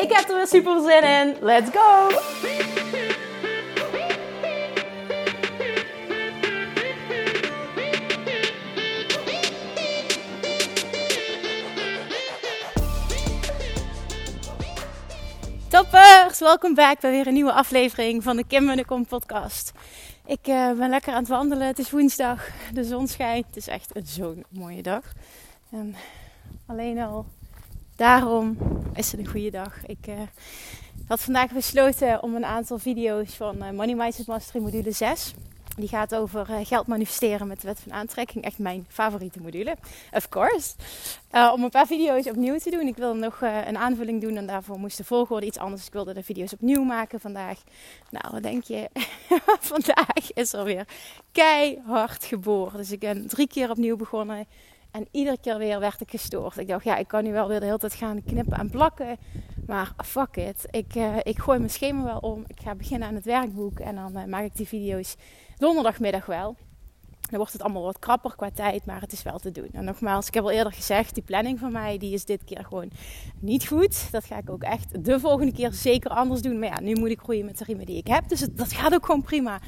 Ik heb er weer super zin in. Let's go! Toppers, welkom back bij weer een nieuwe aflevering van de Kim en de Kom podcast. Ik uh, ben lekker aan het wandelen. Het is woensdag, de zon schijnt. Het is echt zo'n mooie dag. En alleen al daarom is het een goede dag. Ik uh, had vandaag besloten om een aantal video's van uh, Money Mindset Mastery module 6 die gaat over uh, geld manifesteren met de wet van aantrekking. Echt mijn favoriete module. Of course. Om een paar video's opnieuw te doen. Ik wilde nog een aanvulling doen en daarvoor moest de volgorde iets anders. Ik wilde de video's opnieuw maken vandaag. Nou, wat denk je? vandaag is er weer keihard geboren. Dus ik ben drie keer opnieuw begonnen. En iedere keer weer werd ik gestoord. Ik dacht, ja, ik kan nu wel weer de hele tijd gaan knippen en plakken. Maar fuck it. Ik, uh, ik gooi mijn schema wel om. Ik ga beginnen aan het werkboek. En dan uh, maak ik die video's donderdagmiddag wel. Dan wordt het allemaal wat krapper qua tijd, maar het is wel te doen. En nogmaals, ik heb al eerder gezegd, die planning van mij, die is dit keer gewoon niet goed. Dat ga ik ook echt de volgende keer zeker anders doen. Maar ja, nu moet ik groeien met de riemen die ik heb. Dus dat gaat ook gewoon prima.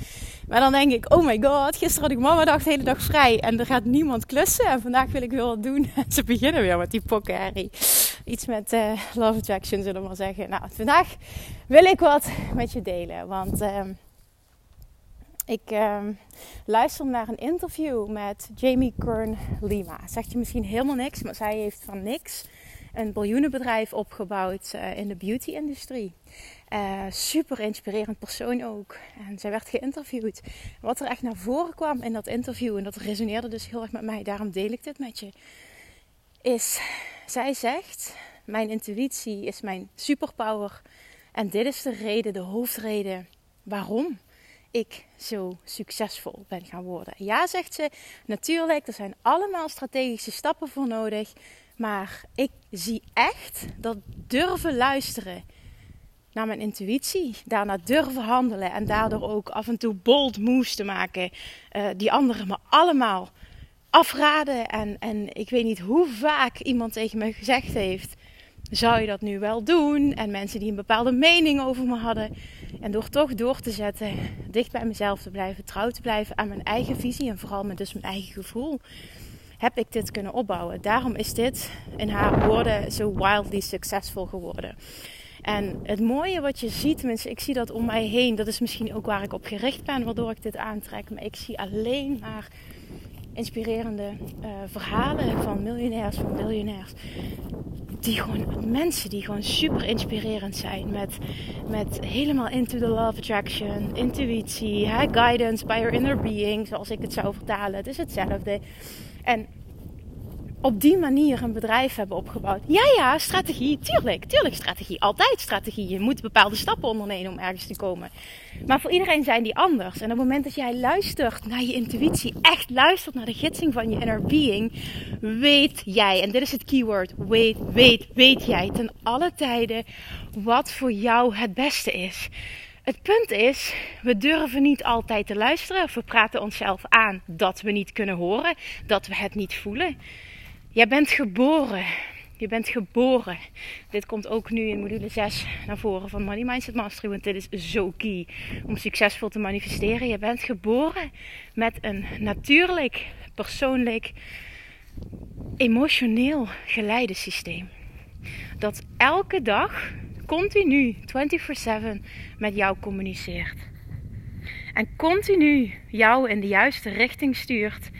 Maar dan denk ik, oh my god, gisteren had ik mama dag de hele dag vrij. En er gaat niemand klussen. En vandaag wil ik weer wat doen. En ze beginnen weer met die pokkenherrie. Iets met uh, love attraction, zullen we maar zeggen. Nou, vandaag wil ik wat met je delen. Want... Uh, ik uh, luister naar een interview met Jamie Kern Lima. Zegt je misschien helemaal niks, maar zij heeft van niks een biljoenenbedrijf opgebouwd uh, in de beauty-industrie. Uh, super inspirerend persoon ook. En zij werd geïnterviewd. Wat er echt naar voren kwam in dat interview, en dat resoneerde dus heel erg met mij, daarom deel ik dit met je, is zij zegt: Mijn intuïtie is mijn superpower. En dit is de reden, de hoofdreden waarom ik zo succesvol ben gaan worden. Ja, zegt ze, natuurlijk, er zijn allemaal strategische stappen voor nodig. Maar ik zie echt dat durven luisteren naar mijn intuïtie, daarna durven handelen en daardoor ook af en toe bold moves te maken, uh, die anderen me allemaal afraden. En, en ik weet niet hoe vaak iemand tegen me gezegd heeft: zou je dat nu wel doen? En mensen die een bepaalde mening over me hadden. En door toch door te zetten, dicht bij mezelf te blijven, trouw te blijven aan mijn eigen visie en vooral met dus mijn eigen gevoel, heb ik dit kunnen opbouwen. Daarom is dit in haar woorden zo wildly succesvol geworden. En het mooie wat je ziet, tenminste, ik zie dat om mij heen, dat is misschien ook waar ik op gericht ben, waardoor ik dit aantrek. Maar ik zie alleen maar inspirerende uh, verhalen van miljonairs, van biljonairs. Die gewoon, mensen die gewoon super inspirerend zijn. Met, met helemaal into the love attraction, intuïtie, hè, guidance by your inner being, zoals ik het zou vertalen. Het is hetzelfde. En op die manier een bedrijf hebben opgebouwd. Ja, ja, strategie. Tuurlijk, tuurlijk strategie. Altijd strategie. Je moet bepaalde stappen ondernemen om ergens te komen. Maar voor iedereen zijn die anders. En op het moment dat jij luistert naar je intuïtie, echt luistert naar de gidsing van je inner being, weet jij, en dit is het keyword, weet, weet, weet jij ten alle tijden wat voor jou het beste is. Het punt is, we durven niet altijd te luisteren. We praten onszelf aan dat we niet kunnen horen, dat we het niet voelen. Jij bent geboren. Je bent geboren. Dit komt ook nu in module 6 naar voren van Money Mindset Mastery. Want dit is zo key om succesvol te manifesteren. Je bent geboren met een natuurlijk, persoonlijk, emotioneel geleidesysteem. Dat elke dag, continu, 24/7 met jou communiceert. En continu jou in de juiste richting stuurt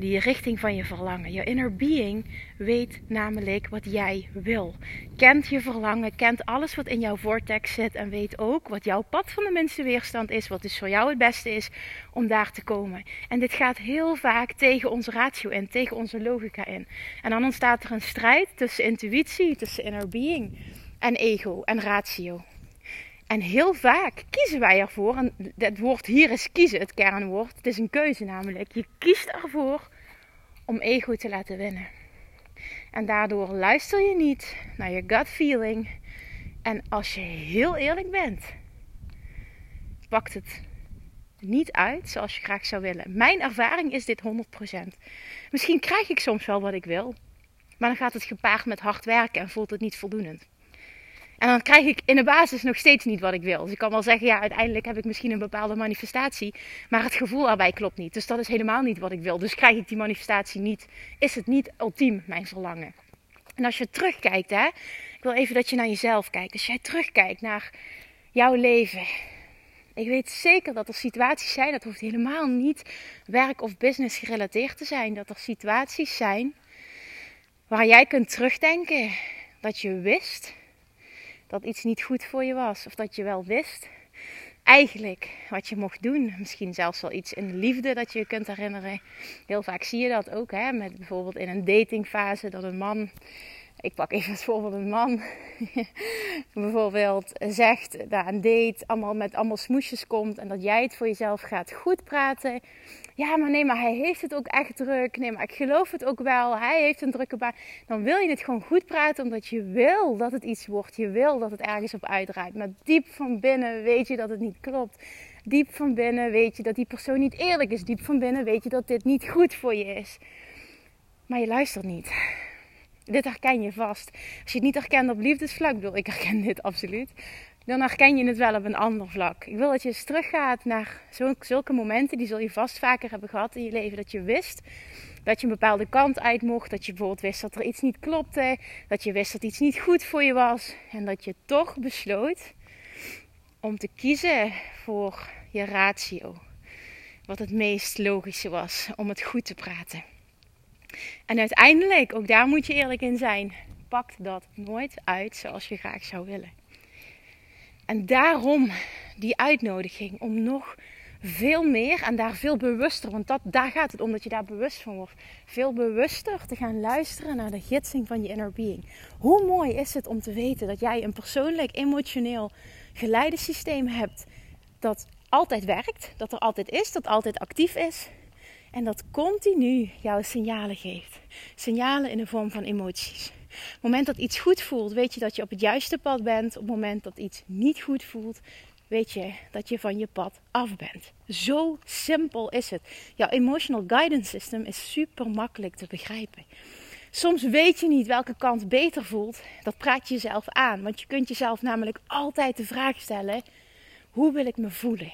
die richting van je verlangen. Je inner being weet namelijk wat jij wil. Kent je verlangen, kent alles wat in jouw vortex zit en weet ook wat jouw pad van de minste weerstand is, wat dus voor jou het beste is om daar te komen. En dit gaat heel vaak tegen onze ratio in, tegen onze logica in. En dan ontstaat er een strijd tussen intuïtie, tussen inner being en ego en ratio. En heel vaak kiezen wij ervoor, en het woord hier is kiezen, het kernwoord. Het is een keuze namelijk. Je kiest ervoor om ego te laten winnen. En daardoor luister je niet naar je gut feeling. En als je heel eerlijk bent, pakt het niet uit zoals je graag zou willen. Mijn ervaring is dit 100%. Misschien krijg ik soms wel wat ik wil, maar dan gaat het gepaard met hard werken en voelt het niet voldoend. En dan krijg ik in de basis nog steeds niet wat ik wil. Dus ik kan wel zeggen, ja, uiteindelijk heb ik misschien een bepaalde manifestatie, maar het gevoel erbij klopt niet. Dus dat is helemaal niet wat ik wil. Dus krijg ik die manifestatie niet, is het niet ultiem mijn verlangen. En als je terugkijkt, hè, ik wil even dat je naar jezelf kijkt. Als jij terugkijkt naar jouw leven, ik weet zeker dat er situaties zijn, dat hoeft helemaal niet werk of business gerelateerd te zijn, dat er situaties zijn waar jij kunt terugdenken dat je wist dat iets niet goed voor je was, of dat je wel wist eigenlijk wat je mocht doen. Misschien zelfs wel iets in liefde dat je je kunt herinneren. Heel vaak zie je dat ook, hè, met bijvoorbeeld in een datingfase dat een man ik pak even het voorbeeld een man. bijvoorbeeld zegt dat een date allemaal met allemaal smoesjes komt. En dat jij het voor jezelf gaat goed praten. Ja, maar nee, maar hij heeft het ook echt druk. Nee, maar ik geloof het ook wel. Hij heeft een drukke baan. Dan wil je het gewoon goed praten omdat je wil dat het iets wordt. Je wil dat het ergens op uitdraait. Maar diep van binnen weet je dat het niet klopt. Diep van binnen weet je dat die persoon niet eerlijk is. Diep van binnen weet je dat dit niet goed voor je is. Maar je luistert niet dit herken je vast. Als je het niet herkent op liefdesvlak, bedoel, ik herken dit absoluut. Dan herken je het wel op een ander vlak. Ik wil dat je eens teruggaat naar zulke momenten, die zul je vast vaker hebben gehad in je leven. Dat je wist dat je een bepaalde kant uit mocht. Dat je bijvoorbeeld wist dat er iets niet klopte. Dat je wist dat iets niet goed voor je was. En dat je toch besloot om te kiezen voor je ratio. Wat het meest logische was om het goed te praten. En uiteindelijk, ook daar moet je eerlijk in zijn, pakt dat nooit uit zoals je graag zou willen. En daarom die uitnodiging om nog veel meer en daar veel bewuster, want dat, daar gaat het om dat je daar bewust van wordt, veel bewuster te gaan luisteren naar de gidsing van je inner being. Hoe mooi is het om te weten dat jij een persoonlijk, emotioneel geleidesysteem hebt dat altijd werkt, dat er altijd is, dat altijd actief is en dat continu jouw signalen geeft. Signalen in de vorm van emoties. Op het moment dat iets goed voelt, weet je dat je op het juiste pad bent. Op het moment dat iets niet goed voelt, weet je dat je van je pad af bent. Zo simpel is het. Jouw emotional guidance system is super makkelijk te begrijpen. Soms weet je niet welke kant beter voelt. Dat praat je jezelf aan. Want je kunt jezelf namelijk altijd de vraag stellen: hoe wil ik me voelen?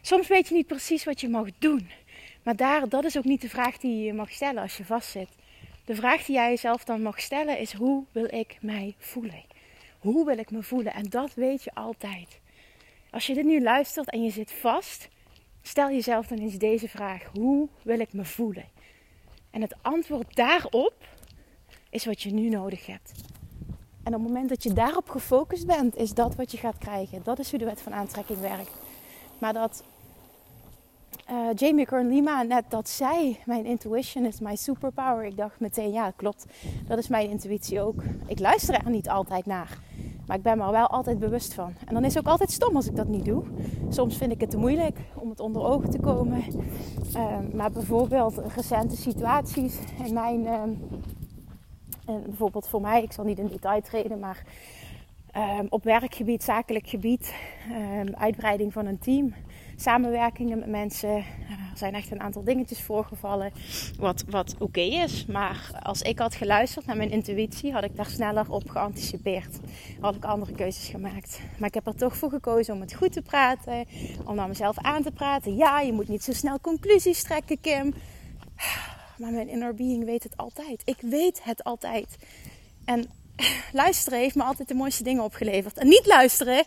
Soms weet je niet precies wat je mag doen. Maar daar, dat is ook niet de vraag die je mag stellen als je vastzit. De vraag die jij jezelf dan mag stellen is: hoe wil ik mij voelen? Hoe wil ik me voelen? En dat weet je altijd. Als je dit nu luistert en je zit vast, stel jezelf dan eens deze vraag: hoe wil ik me voelen? En het antwoord daarop is wat je nu nodig hebt. En op het moment dat je daarop gefocust bent, is dat wat je gaat krijgen. Dat is hoe de wet van aantrekking werkt. Maar dat uh, Jamie Kern Lima net dat zei: Mijn intuition is mijn superpower. Ik dacht meteen: Ja, klopt. Dat is mijn intuïtie ook. Ik luister er niet altijd naar. Maar ik ben me er wel altijd bewust van. En dan is het ook altijd stom als ik dat niet doe. Soms vind ik het te moeilijk om het onder ogen te komen. Uh, maar bijvoorbeeld recente situaties in mijn. En bijvoorbeeld voor mij, ik zal niet in detail treden, maar ehm, op werkgebied, zakelijk gebied, ehm, uitbreiding van een team samenwerkingen met mensen. Er zijn echt een aantal dingetjes voorgevallen. Wat, wat oké is. Maar als ik had geluisterd naar mijn intuïtie, had ik daar sneller op geanticipeerd. Had ik andere keuzes gemaakt. Maar ik heb er toch voor gekozen om het goed te praten. Om naar mezelf aan te praten. Ja, je moet niet zo snel conclusies trekken, Kim. Maar mijn inner being weet het altijd. Ik weet het altijd. En luisteren heeft me altijd de mooiste dingen opgeleverd. En niet luisteren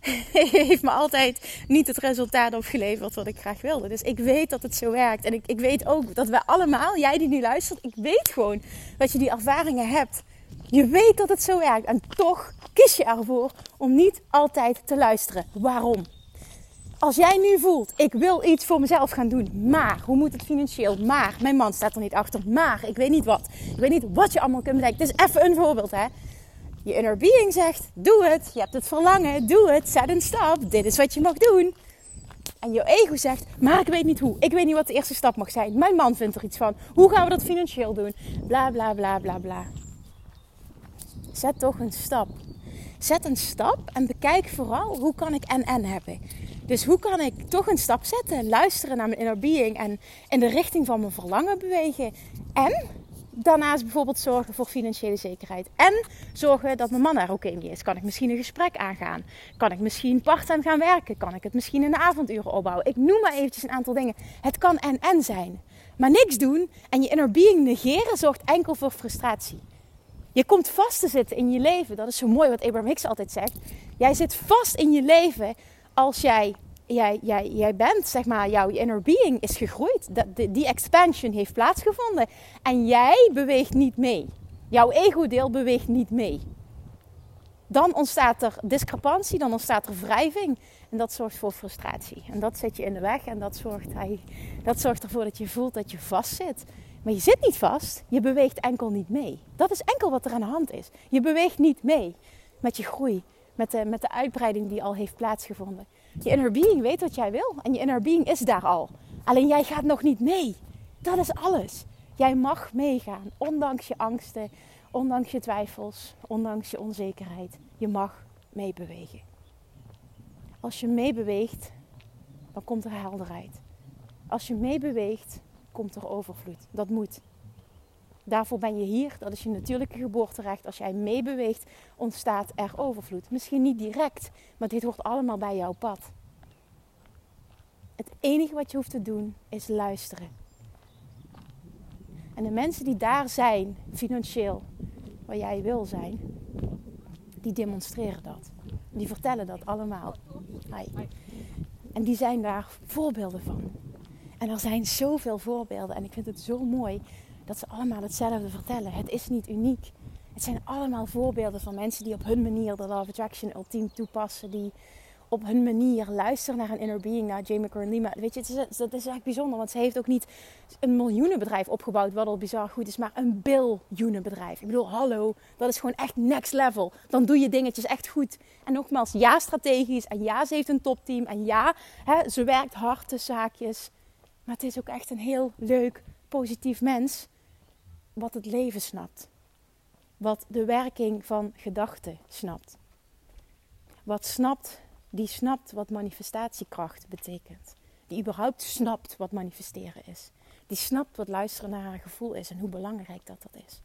heeft me altijd niet het resultaat opgeleverd wat ik graag wilde. Dus ik weet dat het zo werkt. En ik, ik weet ook dat we allemaal, jij die nu luistert, ik weet gewoon dat je die ervaringen hebt. Je weet dat het zo werkt. En toch kies je ervoor om niet altijd te luisteren. Waarom? Als jij nu voelt, ik wil iets voor mezelf gaan doen, maar hoe moet het financieel? Maar mijn man staat er niet achter, maar ik weet niet wat. Ik weet niet wat je allemaal kunt bedenken. Dit is even een voorbeeld, hè Je inner being zegt: doe het. Je hebt het verlangen, doe het. Zet een stap. Dit is wat je mag doen. En je ego zegt: maar ik weet niet hoe. Ik weet niet wat de eerste stap mag zijn. Mijn man vindt er iets van. Hoe gaan we dat financieel doen? Bla bla bla bla bla. Zet toch een stap. Zet een stap en bekijk vooral hoe kan ik en en hebben. Dus hoe kan ik toch een stap zetten, luisteren naar mijn inner being en in de richting van mijn verlangen bewegen. En daarnaast bijvoorbeeld zorgen voor financiële zekerheid. En zorgen dat mijn man er oké mee is. Kan ik misschien een gesprek aangaan? Kan ik misschien parttime gaan werken? Kan ik het misschien in de avonduren opbouwen? Ik noem maar eventjes een aantal dingen. Het kan en en zijn. Maar niks doen en je inner being negeren zorgt enkel voor frustratie. Je komt vast te zitten in je leven. Dat is zo mooi wat Abraham Hicks altijd zegt. Jij zit vast in je leven als jij, jij, jij, jij bent, zeg maar, jouw inner being is gegroeid. Die, expansion heeft plaatsgevonden. En jij beweegt niet mee. Jouw ego-deel beweegt niet mee. Dan ontstaat er discrepantie, dan ontstaat er wrijving. En dat zorgt voor frustratie. En dat zet je in de weg en dat zorgt, dat zorgt ervoor dat je voelt dat je vastzit. Maar je zit niet vast, je beweegt enkel niet mee. Dat is enkel wat er aan de hand is. Je beweegt niet mee met je groei, met met de uitbreiding die al heeft plaatsgevonden. Je inner being weet wat jij wil en je inner being is daar al. Alleen jij gaat nog niet mee. Dat is alles. Jij mag meegaan, ondanks je angsten, ondanks je twijfels, ondanks je onzekerheid. Je mag meebewegen. Als je meebeweegt, dan komt er helderheid. Als je meebeweegt, komt er overvloed. Dat moet. Daarvoor ben je hier. Dat is je natuurlijke geboorterecht. Als jij meebeweegt, ontstaat er overvloed. Misschien niet direct, maar dit hoort allemaal bij jouw pad. Het enige wat je hoeft te doen is luisteren. En de mensen die daar zijn, financieel, waar jij wil zijn, die demonstreren dat. Die vertellen dat allemaal. Hi. En die zijn daar voorbeelden van. En er zijn zoveel voorbeelden. En ik vind het zo mooi dat ze allemaal hetzelfde vertellen. Het is niet uniek. Het zijn allemaal voorbeelden van mensen die op hun manier de of Attraction ultiem toepassen. Die op hun manier luisteren naar een inner being, naar Jamie Kern Lima. Weet je, het is, dat is echt bijzonder. Want ze heeft ook niet een miljoenenbedrijf opgebouwd, wat al bizar goed is, maar een biljoenenbedrijf. Ik bedoel, hallo, dat is gewoon echt next level. Dan doe je dingetjes echt goed. En nogmaals, ja, strategisch. En ja, ze heeft een topteam. En ja, hè, ze werkt hard tussen haakjes. Maar het is ook echt een heel leuk, positief mens. Wat het leven snapt. Wat de werking van gedachten snapt. Wat snapt, die snapt wat manifestatiekracht betekent. Die überhaupt snapt wat manifesteren is. Die snapt wat luisteren naar haar gevoel is en hoe belangrijk dat dat is.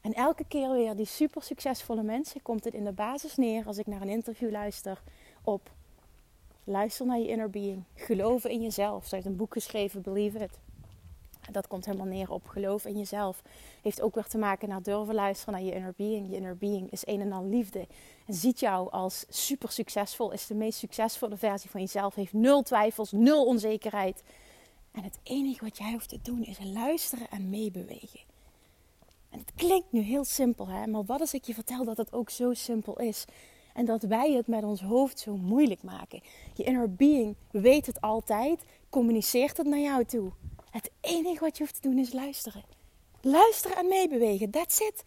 En elke keer weer die super succesvolle mensen komt het in de basis neer als ik naar een interview luister op Luister naar je inner being. Geloven in jezelf. Ze heeft een boek geschreven, Believe It. Dat komt helemaal neer op geloof in jezelf. Heeft ook weer te maken naar durven luisteren naar je inner being. Je inner being is een en al liefde. En ziet jou als super succesvol. Is de meest succesvolle versie van jezelf. Heeft nul twijfels, nul onzekerheid. En het enige wat jij hoeft te doen is luisteren en meebewegen. En het klinkt nu heel simpel, hè? maar wat als ik je vertel dat het ook zo simpel is? En dat wij het met ons hoofd zo moeilijk maken. Je inner being weet het altijd, communiceert het naar jou toe. Het enige wat je hoeft te doen is luisteren. Luisteren en meebewegen, that's it.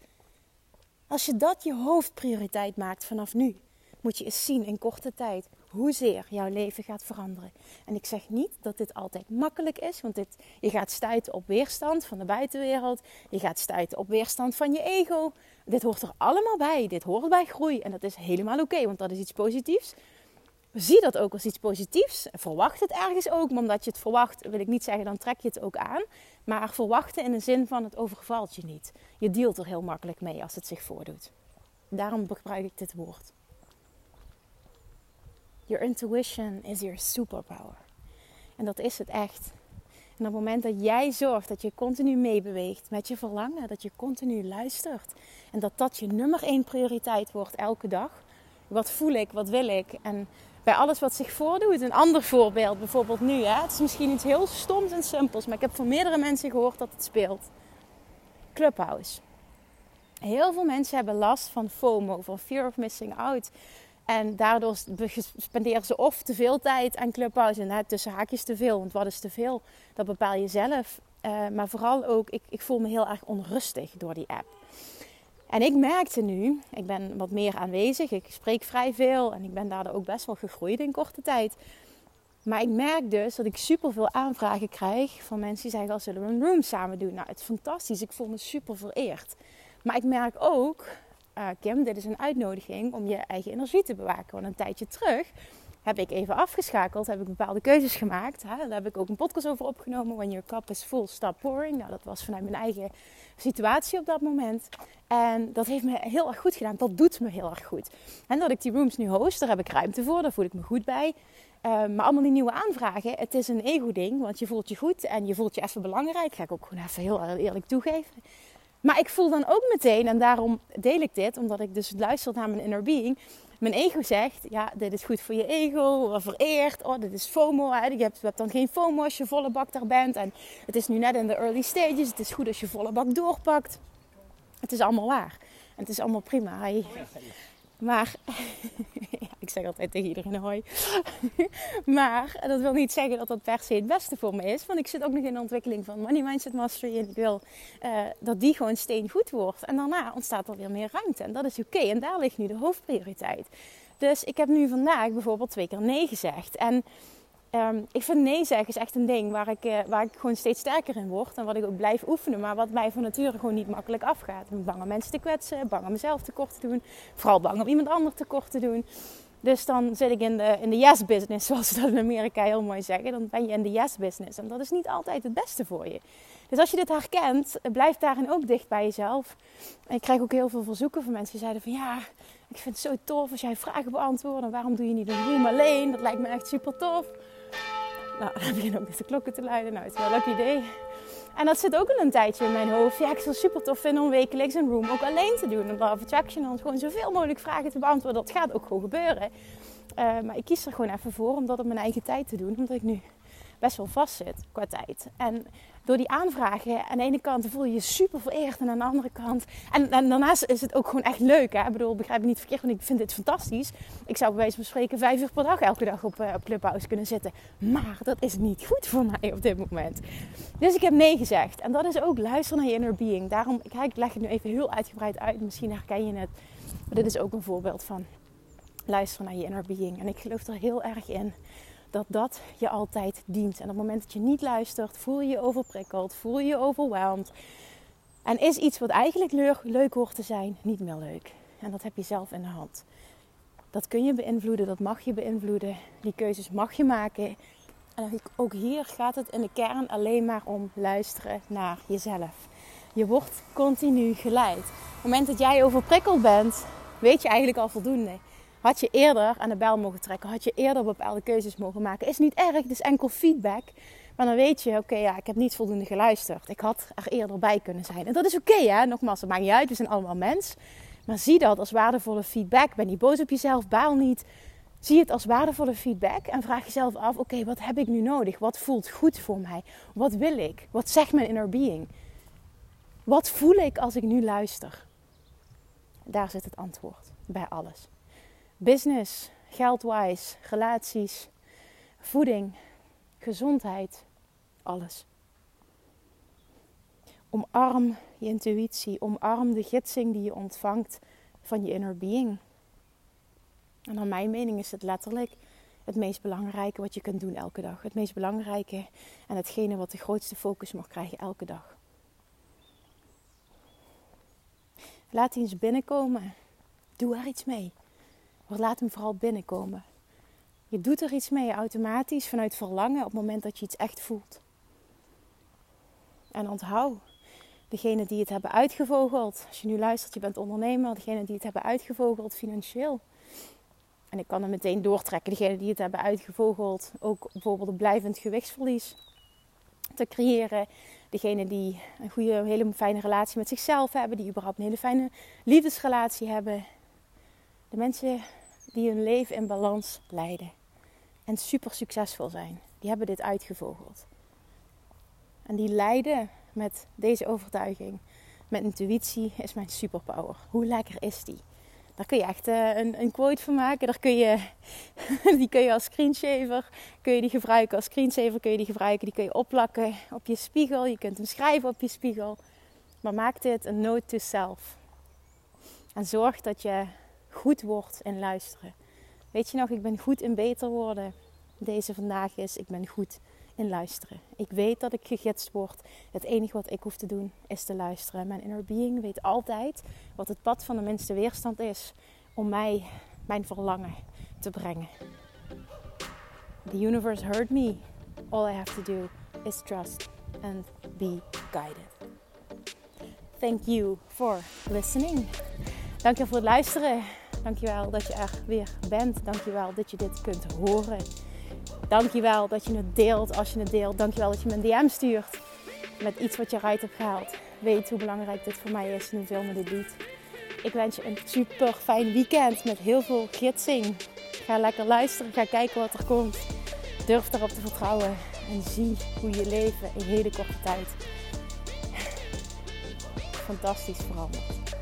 Als je dat je hoofdprioriteit maakt vanaf nu, moet je eens zien in korte tijd hoezeer jouw leven gaat veranderen. En ik zeg niet dat dit altijd makkelijk is, want dit, je gaat stuiten op weerstand van de buitenwereld. Je gaat stuiten op weerstand van je ego. Dit hoort er allemaal bij. Dit hoort bij groei. En dat is helemaal oké, want dat is iets positiefs. Zie dat ook als iets positiefs. Verwacht het ergens ook. Maar omdat je het verwacht, wil ik niet zeggen, dan trek je het ook aan. Maar verwachten in de zin van het overvalt je niet. Je dealt er heel makkelijk mee als het zich voordoet. Daarom gebruik ik dit woord. Your intuition is your superpower. En dat is het echt. En op het moment dat jij zorgt dat je continu meebeweegt met je verlangen, dat je continu luistert en dat dat je nummer één prioriteit wordt elke dag. Wat voel ik, wat wil ik? En bij alles wat zich voordoet. Een ander voorbeeld, bijvoorbeeld nu. Hè? Het is misschien iets heel stoms en simpels, maar ik heb van meerdere mensen gehoord dat het speelt. Clubhouse. Heel veel mensen hebben last van FOMO, van fear of missing out. En daardoor spenderen ze of te veel tijd aan Clubhouse. En tussen haakjes te veel. Want wat is te veel? Dat bepaal je zelf. Uh, maar vooral ook, ik, ik voel me heel erg onrustig door die app. En ik merkte nu, ik ben wat meer aanwezig, ik spreek vrij veel en ik ben daardoor ook best wel gegroeid in korte tijd. Maar ik merk dus dat ik super veel aanvragen krijg van mensen die zeggen: al zullen we een room samen doen? Nou, het is fantastisch. Ik voel me super vereerd. Maar ik merk ook, uh, Kim, dit is een uitnodiging om je eigen energie te bewaken. Want een tijdje terug heb ik even afgeschakeld, heb ik bepaalde keuzes gemaakt. Hè? Daar heb ik ook een podcast over opgenomen. When your cup is full, stop pouring. Nou, dat was vanuit mijn eigen situatie op dat moment. En dat heeft me heel erg goed gedaan. Dat doet me heel erg goed. En dat ik die rooms nu host, daar heb ik ruimte voor. Daar voel ik me goed bij. Ehm, maar allemaal die nieuwe aanvragen, het is een ego-ding. Want je voelt je goed en je voelt je even belangrijk. Ga ik ook gewoon even heel eerlijk toegeven. Maar ik voel dan ook meteen, en daarom deel ik dit, omdat ik dus luister naar mijn inner being. Mijn ego zegt, ja, dit is goed voor je ego, vereerd. Oh, dit is FOMO. Hè. Je, hebt, dan geen FOMO als je volle bak daar bent. En het is nu net in de early stages. Het is goed als je volle bak doorpakt. Het is allemaal waar. En het is allemaal prima. Maar, zeg altijd tegen iedereen hoi. maar dat wil niet zeggen dat dat per se het beste voor me is. Want ik zit ook nog in de ontwikkeling van Money Mindset Mastery. En ik wil uh, dat die gewoon steen goed wordt. En daarna ontstaat er weer meer ruimte. En dat is oké. En daar ligt nu de hoofdprioriteit. Dus ik heb nu vandaag bijvoorbeeld twee keer nee gezegd. En Um, ik vind nee zeggen is echt een ding waar ik, uh, waar ik gewoon steeds sterker in word. En wat ik ook blijf oefenen. Maar wat mij van nature gewoon niet makkelijk afgaat. Ik ben bang om mensen te kwetsen. Bang om mezelf tekort te doen. Vooral bang om iemand anders tekort te doen. Dus dan zit ik in de, in de yes business. Zoals ze dat in Amerika heel mooi zeggen. Dan ben je in de yes business. En dat is niet altijd het beste voor je. Dus als je dit herkent, blijf daarin ook dicht bij jezelf. En ik krijg ook heel veel verzoeken van mensen die zeiden van ja... Ik vind het zo tof als jij vragen beantwoordt. En waarom doe je niet een room alleen? Dat lijkt me echt super tof. Nou, dan beginnen ook de klokken te luiden. Nou, het is wel een leuk idee. En dat zit ook al een tijdje in mijn hoofd. Ja, ik zou super tof vinden om wekelijks een room ook alleen te doen. Om Love Attraction dan gewoon zoveel mogelijk vragen te beantwoorden. Dat gaat ook gewoon gebeuren. Uh, maar ik kies er gewoon even voor om dat op mijn eigen tijd te doen. Omdat ik nu best wel vast zit qua tijd. En door die aanvragen, aan de ene kant voel je je super vereerd en aan de andere kant. En, daarnaast is het ook gewoon echt leuk. Hè? Ik bedoel, begrijp me niet verkeerd, want ik vind dit fantastisch. Ik zou bij wijze van spreken vijf uur per dag elke dag op, uh, op Clubhouse kunnen zitten. Maar dat is niet goed voor mij op dit moment. Dus ik heb nee gezegd. En dat is ook luisteren naar je inner being. Daarom, ik leg het nu even heel uitgebreid uit. Misschien herken je het. Maar dit is ook een voorbeeld van luisteren naar je inner being. En ik geloof er heel erg in dat dat je altijd dient. En op het moment dat je niet luistert, voel je je overprikkeld, voel je je overweldigd. En is iets wat eigenlijk leuk, leuk hoort te zijn, niet meer leuk. En dat heb je zelf in de hand. Dat kun je beïnvloeden, dat mag je beïnvloeden. Die keuzes mag je maken. En ook hier gaat het in de kern alleen maar om luisteren naar jezelf. Je wordt continu geleid. Op het moment dat jij overprikkeld bent, weet je eigenlijk al voldoende. Had je eerder aan de bel mogen trekken? Had je eerder bepaalde keuzes mogen maken? Is niet erg, het is enkel feedback. Maar dan weet je, oké, ja, ik heb niet voldoende geluisterd. Ik had er eerder bij kunnen zijn. En dat is oké, hè. Nogmaals, dat maakt niet uit. We zijn allemaal mens. Maar zie dat als waardevolle feedback. Ben niet boos op jezelf, baal niet. Zie het als waardevolle feedback en vraag jezelf af: oké, wat heb ik nu nodig? Wat voelt goed voor mij? Wat wil ik? Wat zegt mijn inner being? Wat voel ik als ik nu luister? Daar zit het antwoord bij alles business, geldwise, relaties, voeding, gezondheid, alles. Omarm je intuïtie, omarm de gidsing die je ontvangt van je inner being. En naar mijn mening is het letterlijk het meest belangrijke wat je kunt doen elke dag. Het meest belangrijke en hetgene wat de grootste focus mag krijgen elke dag. Laat die eens binnenkomen. Doe er iets mee. Maar laat hem vooral binnenkomen. Je doet er iets mee automatisch vanuit verlangen op het moment dat je iets echt voelt. En onthoud, degene die het hebben uitgevogeld, als je nu luistert, je bent ondernemer, degene die het hebben uitgevogeld financieel. En ik kan er meteen doortrekken, degene die het hebben uitgevogeld, ook bijvoorbeeld een blijvend gewichtsverlies te creëren. Degene die een goede, hele fijne relatie met zichzelf hebben, die überhaupt een hele fijne liefdesrelatie hebben. De mensen die hun leven in balans leiden en super succesvol zijn, die hebben dit uitgevogeld. En die leiden met deze overtuiging, met intuïtie, is mijn superpower. Hoe lekker is die? Daar kun je echt uh, een, een, quote van maken. Daar kun je, die kun je als screensaver kun je die gebruiken. Als screensaver kun je die gebruiken. Die kun je opplakken op je spiegel. Je kunt hem schrijven op je spiegel. Maar maak dit een note to self. En zorg dat je goed wordt in luisteren. Weet je nog, ik ben goed in beter worden. Deze vandaag is, ik ben goed in luisteren. Ik weet dat ik gegidst word. Het enige wat ik hoef te doen is te luisteren. Mijn inner being weet altijd wat het pad van de minste weerstand is om mij mijn verlangen te brengen. The universe heard me. All I have to do is trust and be guided. Thank you for listening. Dankjewel voor het luisteren. Dankjewel dat je er weer bent. Dankjewel dat je dit kunt horen. Dankjewel dat je het deelt als je het deelt. Dankjewel dat je me een DM stuurt met iets wat je eruit hebt gehaald. Weet hoe belangrijk dit voor mij is en hoeveel me dit doet. Ik wens je een super fijn weekend met heel veel gidsing. Ga lekker luisteren, ga kijken wat er komt. Durf erop te vertrouwen en zie hoe je leven in hele korte tijd fantastisch verandert.